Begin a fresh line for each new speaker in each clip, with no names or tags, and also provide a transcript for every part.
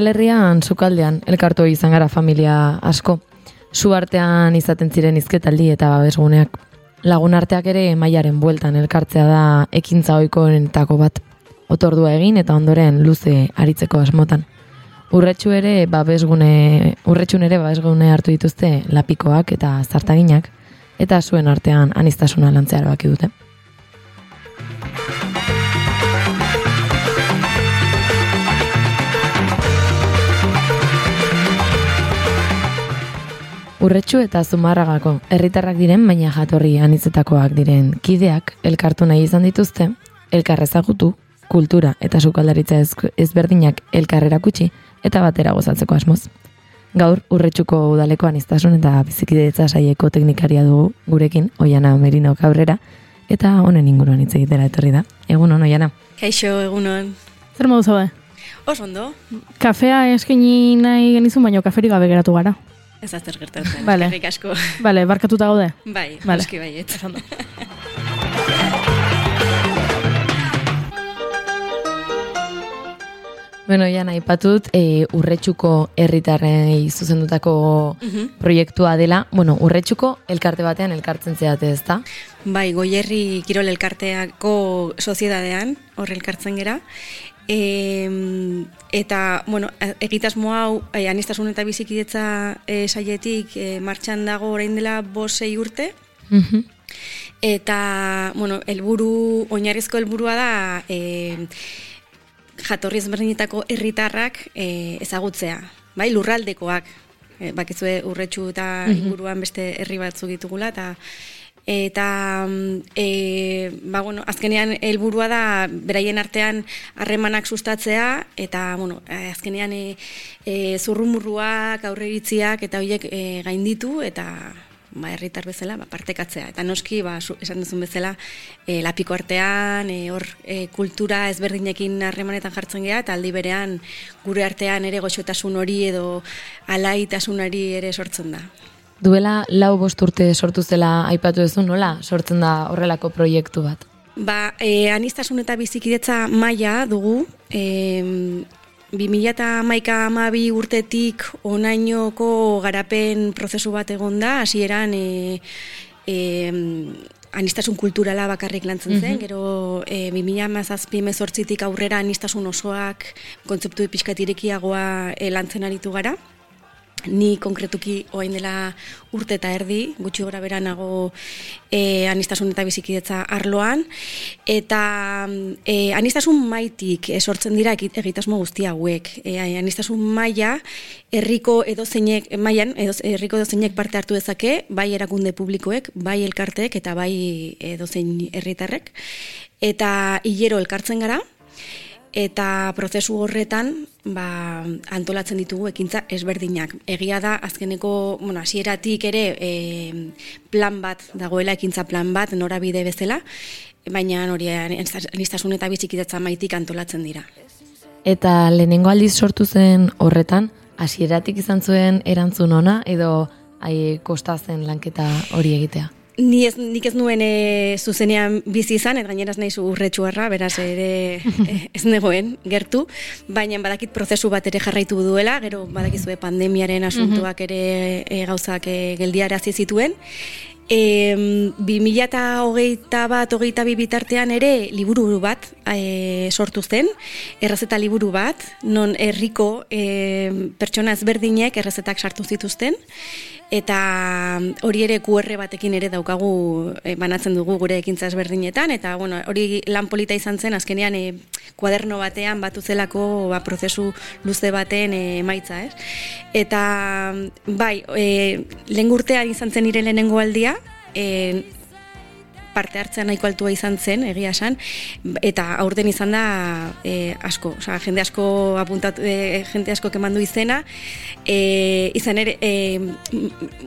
Euskal Herrian, sukaldean, elkartu izan gara familia asko. Zu artean izaten ziren izketaldi eta babesguneak. Lagun arteak ere mailaren bueltan elkartzea da ekintza oikoenetako bat. Otordua egin eta ondoren luze aritzeko asmotan. Urretxu ere babesgune, urretxun ere babesgune hartu dituzte lapikoak eta zartaginak, eta zuen artean anistasuna lantzea baki dute. Urretxu eta zumarragako herritarrak diren baina jatorri anitzetakoak diren kideak elkartu nahi izan dituzte, elkar ezagutu, kultura eta sukaldaritza ezberdinak elkarrera kutsi eta batera gozatzeko asmoz. Gaur, urretxuko udaleko aniztasun eta bizikidetza saieko teknikaria dugu gurekin, oiana merino kabrera, eta honen inguruan hitz egitera etorri da. Egun hon, oiana.
Kaixo, egun hon.
Zer modu zaude?
Oso ondo.
Kafea eskini nahi genizun, baina kaferi gabe geratu gara.
Ez azter gertatzen.
Vale.
Eskerrik asko.
Vale, barkatuta gaude?
Bai,
Vale.
noski baiet.
Bueno, ja nahi patut, e, urretxuko herritarrei zuzendutako proiektua dela. Bueno, urretxuko elkarte batean elkartzen zeate ez da?
Bai, goierri kirol elkarteako soziedadean, hor elkartzen gera. E, eta, bueno, egitasmo hau, e, anistasun eta bizikidetza e, saietik e, martxan dago orain dela bosei urte.
Mhm.
Eta, bueno, helburu oinarrizko helburua da e, jatorri ezberdinetako herritarrak e, ezagutzea, bai, lurraldekoak. E, bakizue urretxu eta inguruan beste herri batzuk ditugula eta eta mm, e, ba, bueno, azkenean helburua da beraien artean harremanak sustatzea eta bueno, e, azkenean e, e, zurrumurruak, aurreritziak eta horiek e, gainditu eta ba, herritar bezala ba, partekatzea. Eta noski, ba, zu- esan duzun bezala, e, lapiko artean, e, hor e, kultura ezberdinekin harremanetan jartzen geha, eta aldi berean gure artean ere goxotasun hori edo alaitasunari ere sortzen da.
Duela lau bost urte sortu zela aipatu duzu nola sortzen da horrelako proiektu bat?
Ba, e, anistasun eta bizikidetza maila dugu, e, 2008 amabi urtetik onainoko garapen prozesu bat egon da, hasieran e, e, anistasun kulturala bakarrik lantzen zen, gero e, 2008 mezortzitik aurrera anistasun osoak kontzeptu pixkatirekiagoa e, lantzen aritu gara. Ni konkretuki oain dela urte eta erdi, gutxi gora bera nago e, anistasun eta bizikidetza arloan, eta e, anistasun maitik sortzen dira egitasmo guzti hauek. E, anistasun maila herriko edozeinek, mailan herriko edozeinek parte hartu dezake, bai erakunde publikoek, bai elkarteek eta bai edozein herritarrek. Eta hilero elkartzen gara, eta prozesu horretan ba, antolatzen ditugu ekintza ezberdinak. Egia da, azkeneko, bueno, hasieratik ere e, plan bat, dagoela ekintza plan bat, norabide bezala, baina hori anistasun eta bizikidetza maitik antolatzen dira.
Eta lehenengo aldiz sortu zen horretan, hasieratik izan zuen erantzun ona edo ai, kosta zen lanketa hori egitea?
Ni ez, nik ez nuen e, zuzenean bizi izan, eta gaineraz nahi urretxuarra, beraz ere e, ez negoen gertu, baina badakit prozesu bat ere jarraitu duela, gero badakizue pandemiaren asuntuak ere e, gauzak e, geldiarazi zituen, E, 2008 bat, hogeita bi bitartean ere liburu bat e, sortu zen, errezeta liburu bat, non herriko e, pertsona ezberdinek errezetak sartu zituzten, eta hori ere QR batekin ere daukagu e, banatzen dugu gure ekintza ezberdinetan, eta bueno, hori lan polita izan zen, azkenean e, kuaderno batean batu zelako ba, prozesu luze baten e, emaitza, ez? Eta bai, e, lehen urtean izan zen nire lehenengo aldia, e, parte hartzea nahiko altua izan zen, egia esan, eta aurten izan da e, asko, osea, jende asko apuntatu, e, jende asko kemandu izena, e, izan ere, e,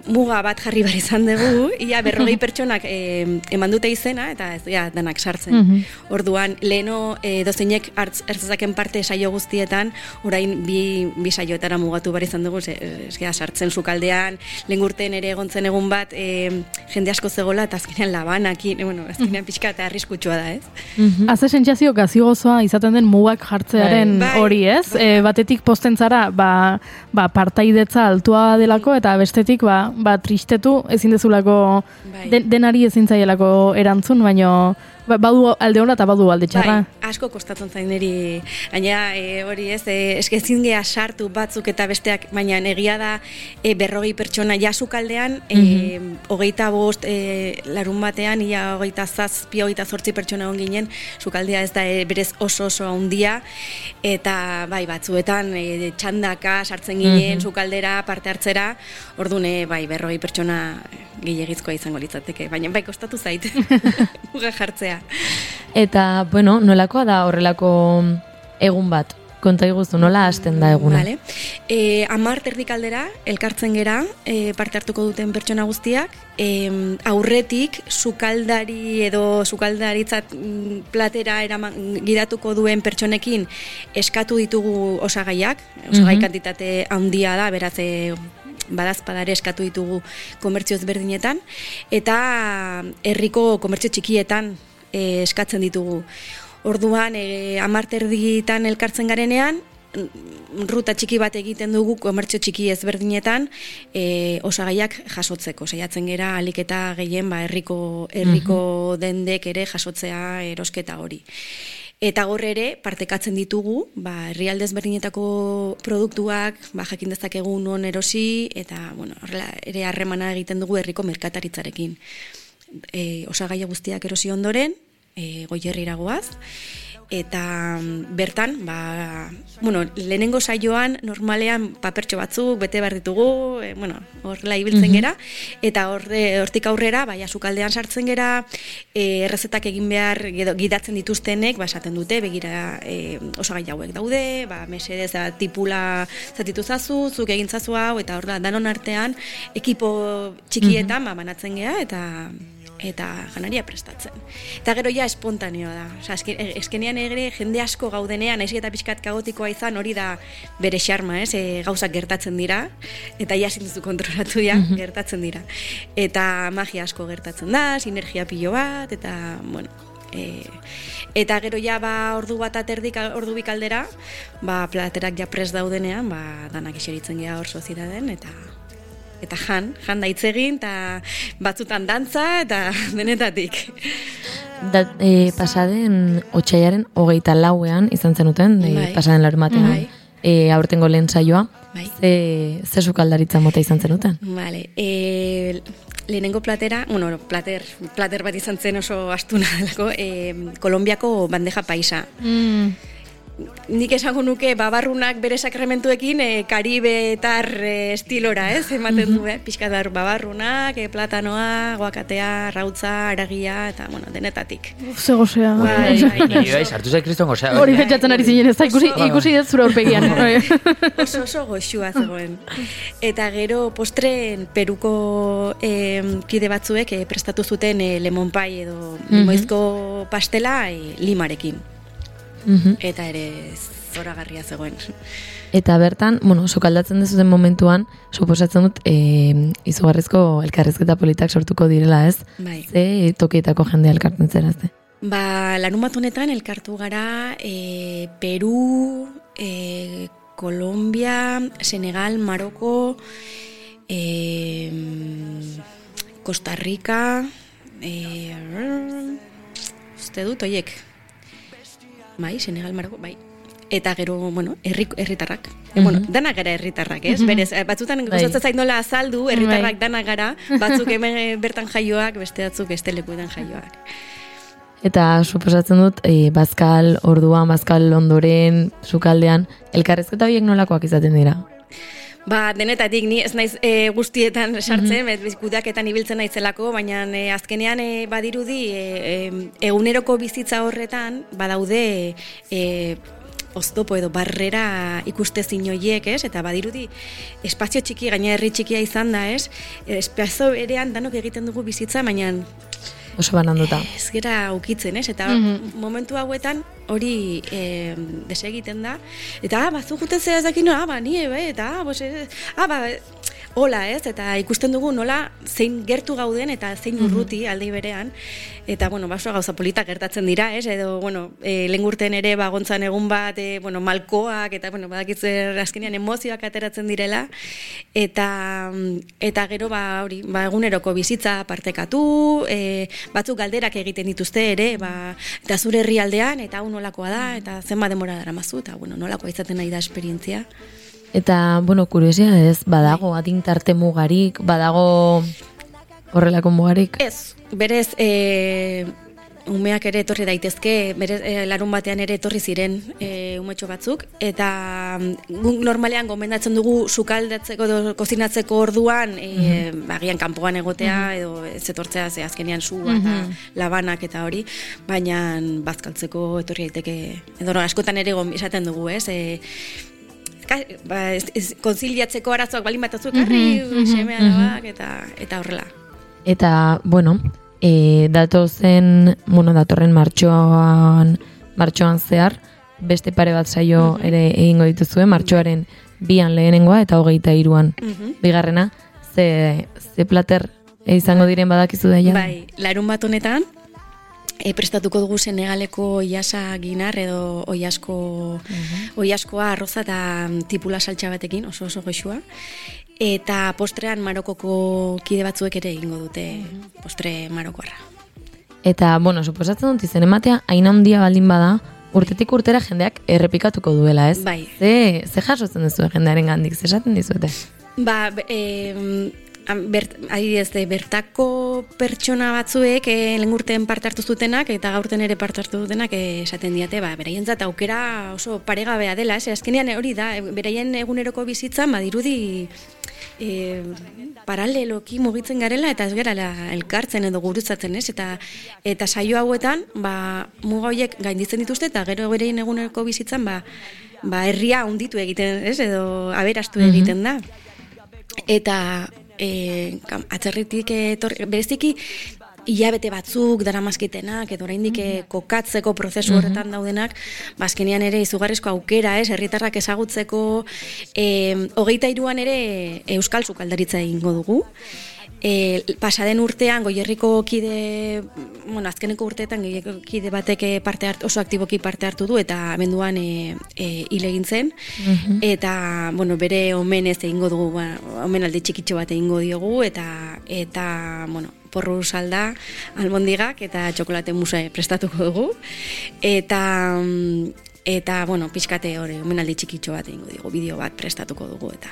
muga bat jarri bar izan dugu, ia berrogei pertsonak e, eman dute izena, eta ez ja, danak sartzen.
Mhm.
Orduan, leheno e, dozeinek hartz, hartzezaken parte saio guztietan, orain bi, bi saioetara mugatu bar izan dugu, ze, ez sartzen sukaldean, lehen urtean ere egontzen egun bat, e, jende asko zegoela, eta azkenean labanakin egin, bueno, azkenean pixka eta arriskutsua da, ez?
Mhm.
Haze sentsazio gazi gozoa izaten den mugak jartzearen
Bai.
hori, ez? E, batetik posten zara, ba, ba, partaidetza altua delako, eta bestetik, ba, ba tristetu ezin dezulako,
Bai.
den, denari ezin zaielako erantzun, baino, ba, badu alde hona eta badu alde txarra.
Bai, asko kostatzen zain niri, baina e, hori ez, e, eske ezin gea sartu batzuk eta besteak, baina egia da e, berrogei pertsona jasukaldean, e, hogeita bost e, larun batean, ia hogeita zazpi, hogeita zortzi pertsona on ginen, sukaldea ez da e, berez oso oso handia, eta bai, batzuetan e, txandaka sartzen ginen, sukaldera, parte hartzera, ordune bai, berrogei pertsona gehiagizkoa izango litzateke, baina bai kostatu zait, muga jartzea.
Eta, bueno, nolakoa da horrelako egun bat? Konta iguzu, nola hasten da eguna?
Vale. E, amar terdik aldera, elkartzen gera, e, parte hartuko duten pertsona guztiak, e, aurretik sukaldari edo sukaldaritzat mm, platera eraman, gidatuko duen pertsonekin eskatu ditugu osagaiak, osagai
Mhm.
kantitate handia da, beraz e, badazpadare eskatu ditugu komertzio ezberdinetan, eta herriko komertzio txikietan e, eskatzen ditugu. Orduan, e, amarterditan elkartzen garenean, ruta txiki bat egiten dugu komertzio txiki ezberdinetan e, osagaiak jasotzeko. Saiatzen gera alik eta gehien ba, herriko, herriko dendek ere jasotzea erosketa hori. Eta gaur ere partekatzen ditugu, ba, herrialde ezberdinetako produktuak, ba, jakin dezakegu non erosi eta bueno, horrela ere harremana egiten dugu herriko merkataritzarekin. E, osagaia guztiak erosi ondoren, e, goierrira goaz, eta mm, bertan, ba, bueno, lehenengo saioan normalean papertxo batzuk bete behar ditugu, e, bueno, horrela ibiltzen gera, eta horre, hortik aurrera, bai, sukaldean sartzen gera, e, errezetak egin behar edo gidatzen dituztenek, ba, esaten dute, begira e, osagai hauek daude, ba, mesedez, da, tipula zatitu zazu, zuk egin zazu hau, eta hor da, danon artean, ekipo txikietan, ba, banatzen gea, eta eta janaria prestatzen. Eta gero ja espontaneoa da. Osa, eske, eskenean ere jende asko gaudenean, naiz eta pixkat kaotikoa izan, hori da bere xarma, ez? E, gauzak gertatzen dira, eta ja duzu kontrolatu ja, gertatzen dira. Eta magia asko gertatzen da, sinergia pilo bat, eta, bueno, e, eta gero ja ba ordu bat aterdik ordu bikaldera, ba platerak ja pres daudenean, ba danak iseritzen gea hor sozietaten eta eta jan, jan da hitz egin, eta batzutan dantza, eta denetatik.
Da, e, pasaden otxaiaren hogeita lauean izan zenuten, e,
Bai.
pasaden larmatean,
Bai.
e, aurtengo lehen saioa,
Bai.
ze, ze sukaldaritza mota izan zenuten?
Vale, e, lehenengo platera, bueno, plater, plater bat izan zen oso astuna delako, e, Kolombiako bandeja paisa.
Mm.
Nik esango nuke babarrunak bere sakramentuekin e, karibetar e, estilora, ez? Ematen du, eh? Pixkatar babarrunak, e, platanoa, guakatea, rautza, aragia, eta, bueno, denetatik.
Ze gozea.
Bai, bai,
Niri bai, sartu zait kriston gozea.
Hori pentsatzen ari zinen, ez da ikusi, ikusi dut zure aurpegian.
oso oso goxua zegoen. Eta gero postren peruko em, kide batzuek eh, prestatu zuten eh, lemon pie edo limoizko pastela eh, limarekin.
Mhm.
Eta ere zoragarria zegoen.
Eta bertan, bueno, sokaldatzen dezuten momentuan, suposatzen dut, e, izugarrizko elkarrezketa politak sortuko direla, ez?
Bai.
Ze tokietako jendea elkartzen zerazte.
Ba, larun bat honetan elkartu gara e, Peru, e, Kolombia, Senegal, Maroko, e, Costa Rica, e, uste dut, oiek. Bai, Senegal, Maroko, bai. Eta gero, bueno, herri, herritarrak. E, bueno, danak gara herritarrak, ez? Berez, eh, batzutan
Bai.
gustatzen zait nola azaldu, herritarrak
Bai.
danak gara, batzuk hemen eh, bertan jaioak, beste batzuk beste lekuetan jaioak.
Eta suposatzen dut, e, bazkal orduan, bazkal ondoren, sukaldean, elkarrezketa horiek nolakoak izaten dira.
Ba, denetatik, ni ez naiz e, guztietan sartzen, mm -hmm. kudeaketan ibiltzen naizelako, baina e, azkenean e, badirudi e, e, eguneroko bizitza horretan badaude e, oztopo edo barrera ikuste zinoiek, ez? Eta badirudi espazio txiki, gaina herri txikia izan da, ez? Espazio berean danok egiten dugu bizitza, baina
Oso bananduta.
ez gera ukitzen, ez? Eta
Mhm.
momentu hauetan hori e, desegiten da. Eta, ah, bazu juten zera ez dakin, ah, ba, nie, bai, eta, ah, bos, eh, ah, ba, hola, ez? Eta ikusten dugu nola zein gertu gauden eta zein urruti aldi berean. Eta, bueno, baso gauza politak gertatzen dira, ez? Edo, bueno, e, lengurten ere bagontzan egun bat, e, bueno, malkoak, eta, bueno, badakitzer azkenean emozioak ateratzen direla. Eta, eta gero, ba, hori, ba, eguneroko bizitza partekatu, e, batzuk galderak egiten dituzte ere, ba, eta zure herrialdean eta hau nolakoa da, eta zenba demora dara mazu, eta, bueno, nolakoa izaten nahi da esperientzia.
Eta, bueno, kuriosia ez, badago adintarte mugarik, badago horrelako mugarik?
Ez, berez, e, umeak ere etorri daitezke, berez, e, larun batean ere etorri ziren e, umetxo batzuk, eta mm, guk normalean gomendatzen dugu sukaldatzeko edo kozinatzeko orduan, e, bagian kanpoan egotea, edo ez etortzea, ze azkenean sua eta labanak eta hori, baina bazkaltzeko etorri daiteke, edo no, askotan ere esaten dugu, ez, e, ba, ez, ez, konziliatzeko arazoak balin bat atzuk, mm seme eta, eta horrela.
Eta, bueno, e, datozen, bueno, datorren martxoan, martxoan zehar, beste pare bat saio ere egingo dituzue, martxoaren bian lehenengoa eta hogeita iruan
Mhm.
bigarrena, ze, ze plater izango diren badakizu da ja?
Bai, larun bat honetan, e, prestatuko dugu Senegaleko oiasa ginar edo oiasko, oiaskoa arroza eta tipula saltxa batekin, oso oso goxua. Eta postrean Marokoko kide batzuek ere egingo dute postre marokoarra.
Eta, bueno, suposatzen dut izen ematea, hain handia baldin bada, urtetik urtera jendeak errepikatuko duela, ez?
Bai.
Ze, ze jasotzen duzu jendearen gandik, ze esaten dizuete?
Ba, am- bert, adibidez, de, bertako pertsona batzuek e, lengurten parte hartu zutenak eta gaurten ere parte hartu dutenak eh, esaten diate, ba, beraientzat aukera oso paregabea dela, ez? Azkenean hori da, beraien eguneroko bizitzan, badirudi e, paraleloki mugitzen garela eta ez gerala elkartzen edo gurutzatzen, ez? Eta eta saio hauetan, ba, muga horiek gainditzen dituzte eta gero beraien eguneroko bizitzan, ba, ba herria hunditu egiten, ez? Edo aberastu egiten da eta e, atzerritik etor, bereziki hilabete batzuk daramazkitenak edo oraindik eh, kokatzeko prozesu horretan daudenak, bazkenian ere izugarrizko aukera, ez, herritarrak ezagutzeko, e, hogeita iruan ere euskal sukaldaritza egingo dugu, E, pasaden urtean goierriko kide, bueno, azkeneko urteetan goierriko kide batek eh, parte hartu, oso aktiboki parte hartu du eta amenduan e, e, hil egin zen. Eta, bueno, bere omenez egingo dugu, ba, omenaldi txikitxo bat egingo diogu eta eta, bueno, porru salda, almondigak eta txokolate musa prestatuko dugu. Eta mm, eta bueno, pixkate hori omenaldi txikitxo bat egingo diogu, bideo bat prestatuko dugu eta.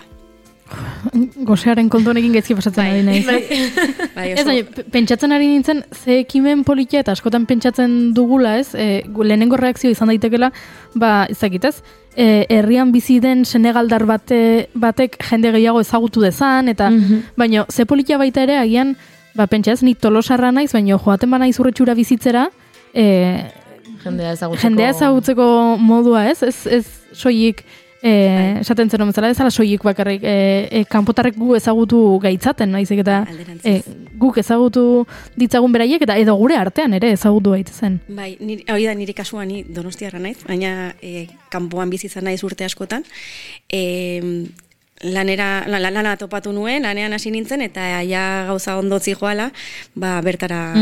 Gosearen kontonekin gezki pasatzen ari naiz.
bai,
Ez,
oso,
baina, p- pentsatzen ari nintzen, ze ekimen politia eta askotan pentsatzen dugula, ez? E, lehenengo reakzio izan daitekela, ba, ezakit, ez? E, herrian bizi den senegaldar bate, batek jende gehiago ezagutu dezan, eta, baina, ze politia baita ere, agian, ba, pentsa ez, ni tolosarra naiz, baina joaten ba naiz urretxura bizitzera, e,
Jendea ezagutzeko...
jendea ezagutzeko modua, ez? Ez, ez soilik, esaten zen bezala, ez ala soilik bakarrik, e, e, kanpotarrek gu ezagutu gaitzaten, naizik eta e, guk ezagutu ditzagun beraiek, eta edo gure artean ere ezagutu gaitezen.
Bai, niri, hori da nire kasua ni donostiarra naiz, baina e, kanpoan bizi izan naiz urte askotan. E, lanera, la- la- lana topatu nuen, lanean hasi nintzen, eta ja gauza ondo zijoala, ba, bertara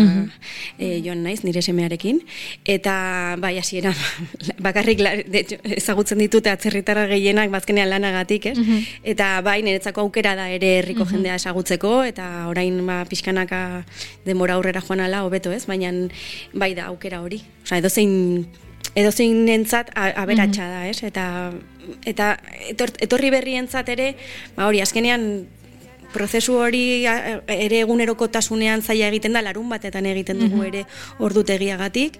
e, joan naiz, nire semearekin. Eta, bai, hasieran bakarrik, la, de hecho, ezagutzen ditute atzerritarra gehienak, bazkenean lanagatik, ez? Eta, bai, niretzako aukera da ere herriko jendea ezagutzeko, eta orain, ba, pixkanaka demora aurrera joan ala, hobeto, ez? Baina, bai da, aukera hori. Osa, edozein edozein entzat aberatsa da, ez? Eta, eta etor, etorri berrientzat ere, ba hori, azkenean prozesu hori a- ere egunerokotasunean zaila egiten da, larun batetan egiten dugu ere ordutegiagatik,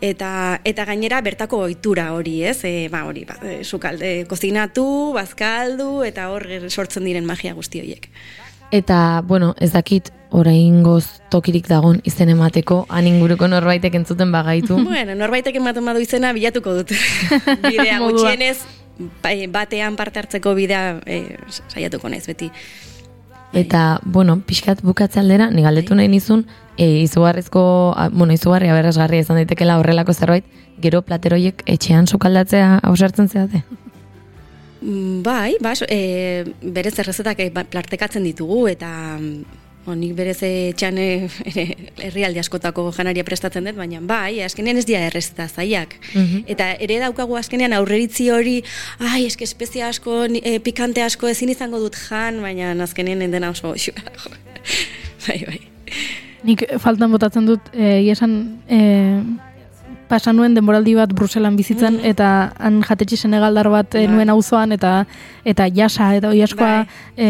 eta eta gainera bertako ohitura hori, ez? E, ba hori, ba, e, sukalde kozinatu, bazkaldu eta hor sortzen diren magia guzti horiek.
Eta, bueno, ez dakit oraingoz tokirik dagon izen emateko, han inguruko norbaitek entzuten bagaitu.
bueno, norbaitek ematen badu izena bilatuko dut. bidea gutxienez batean parte hartzeko bidea e, saiatuko naiz beti.
Eta, bueno, pixkat bukatze aldera, ni galdetu nahi nizun, e, izugarrizko, a, bueno, izugarri aberasgarria izan daitekela horrelako zerbait, gero plateroiek etxean sukaldatzea ausartzen zeate.
Mm, Bai, ba, so- e, berez errezetak e, ba- partekatzen ditugu eta mm, nik berez etxan herrialde askotako janaria prestatzen dut, baina bai, azkenean ez dira errezeta zaiak.
Mhm.
Eta ere daukagu azkenean aurreritzi hori, ai, eske espezia asko, e, pikante asko ezin izango dut jan, baina azkenean dena oso bai, bai.
Nik faltan botatzen dut, e, esan, e, pasa nuen denboraldi bat Bruselan bizitzen, eta han jatetxe senegaldar bat e,
Bai.
nuen auzoan eta eta jasa, eta oi askoa, e,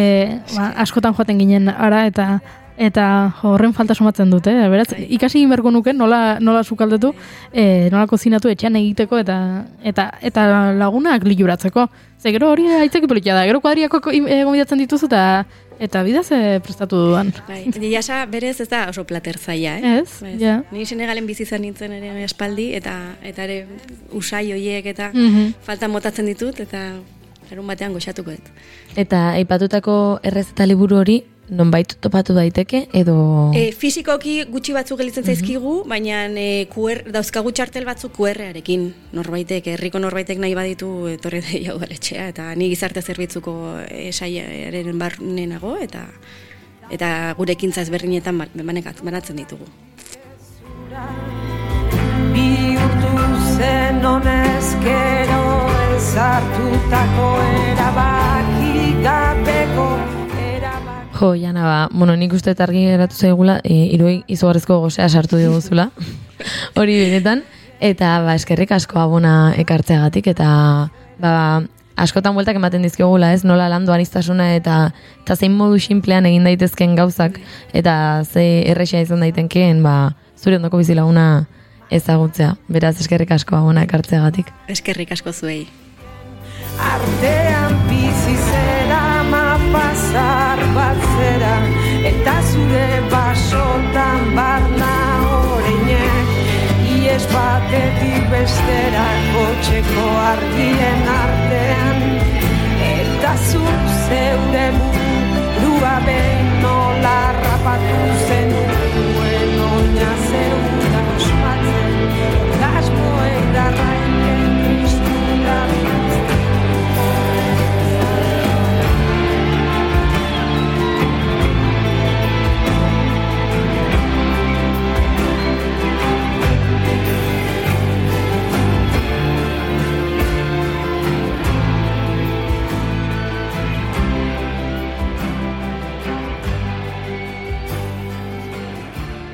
ba, askotan joaten ginen ara, eta eta horren falta somatzen dut, eh? Beraz,
Bai.
ikasi egin beharko nuke nola, nola sukaldetu, e, nola kozinatu etxean egiteko eta eta eta lagunak liluratzeko. Ze gero hori aitzeki politia da, gero kuadriako e, gomidatzen dituzu eta eta bidaz e, prestatu dudan.
Bai, jasa berez ez da oso plater zaila, eh?
Ez, ja.
Ni Senegalen bizi izan nintzen ere espaldi eta eta ere usai hoiek eta
Mhm.
falta motatzen ditut eta erun batean goxatuko dut.
Eta aipatutako errezeta liburu hori nonbait topatu daiteke edo
E, fizikoki gutxi batzuk gelitzen zaizkigu, baina e, QR, dauzkagu txartel batzuk QR-arekin norbaitek, herriko norbaitek nahi baditu etorri da jau etxea eta ni gizarte zerbitzuko e, saiaren barnenago eta eta gure ekintza ezberdinetan ba- banekat- banatzen ditugu.
bihurtu zen honezkero ezartutako erabaki gabeko
Jo, Jana, ba, bueno, nik uste argi geratu zaigula, e, iroi izugarrizko gozea sartu diguzula, hori benetan, eta ba, eskerrik asko abona ekartzeagatik, eta ba, askotan bueltak ematen dizkigula, ez, nola landu anistasuna, eta, eta zein modu sinplean egin daitezken gauzak, eta ze errexea izan daitenkeen, ba, zure ondoko bizilaguna ezagutzea. Beraz, eskerrik asko abona ekartzeagatik.
Eskerrik asko zuei.
artean zar bat eta zure basotan barna horinek ies batetik bestera kotxeko ardien artean. Eta zu zeure buru abera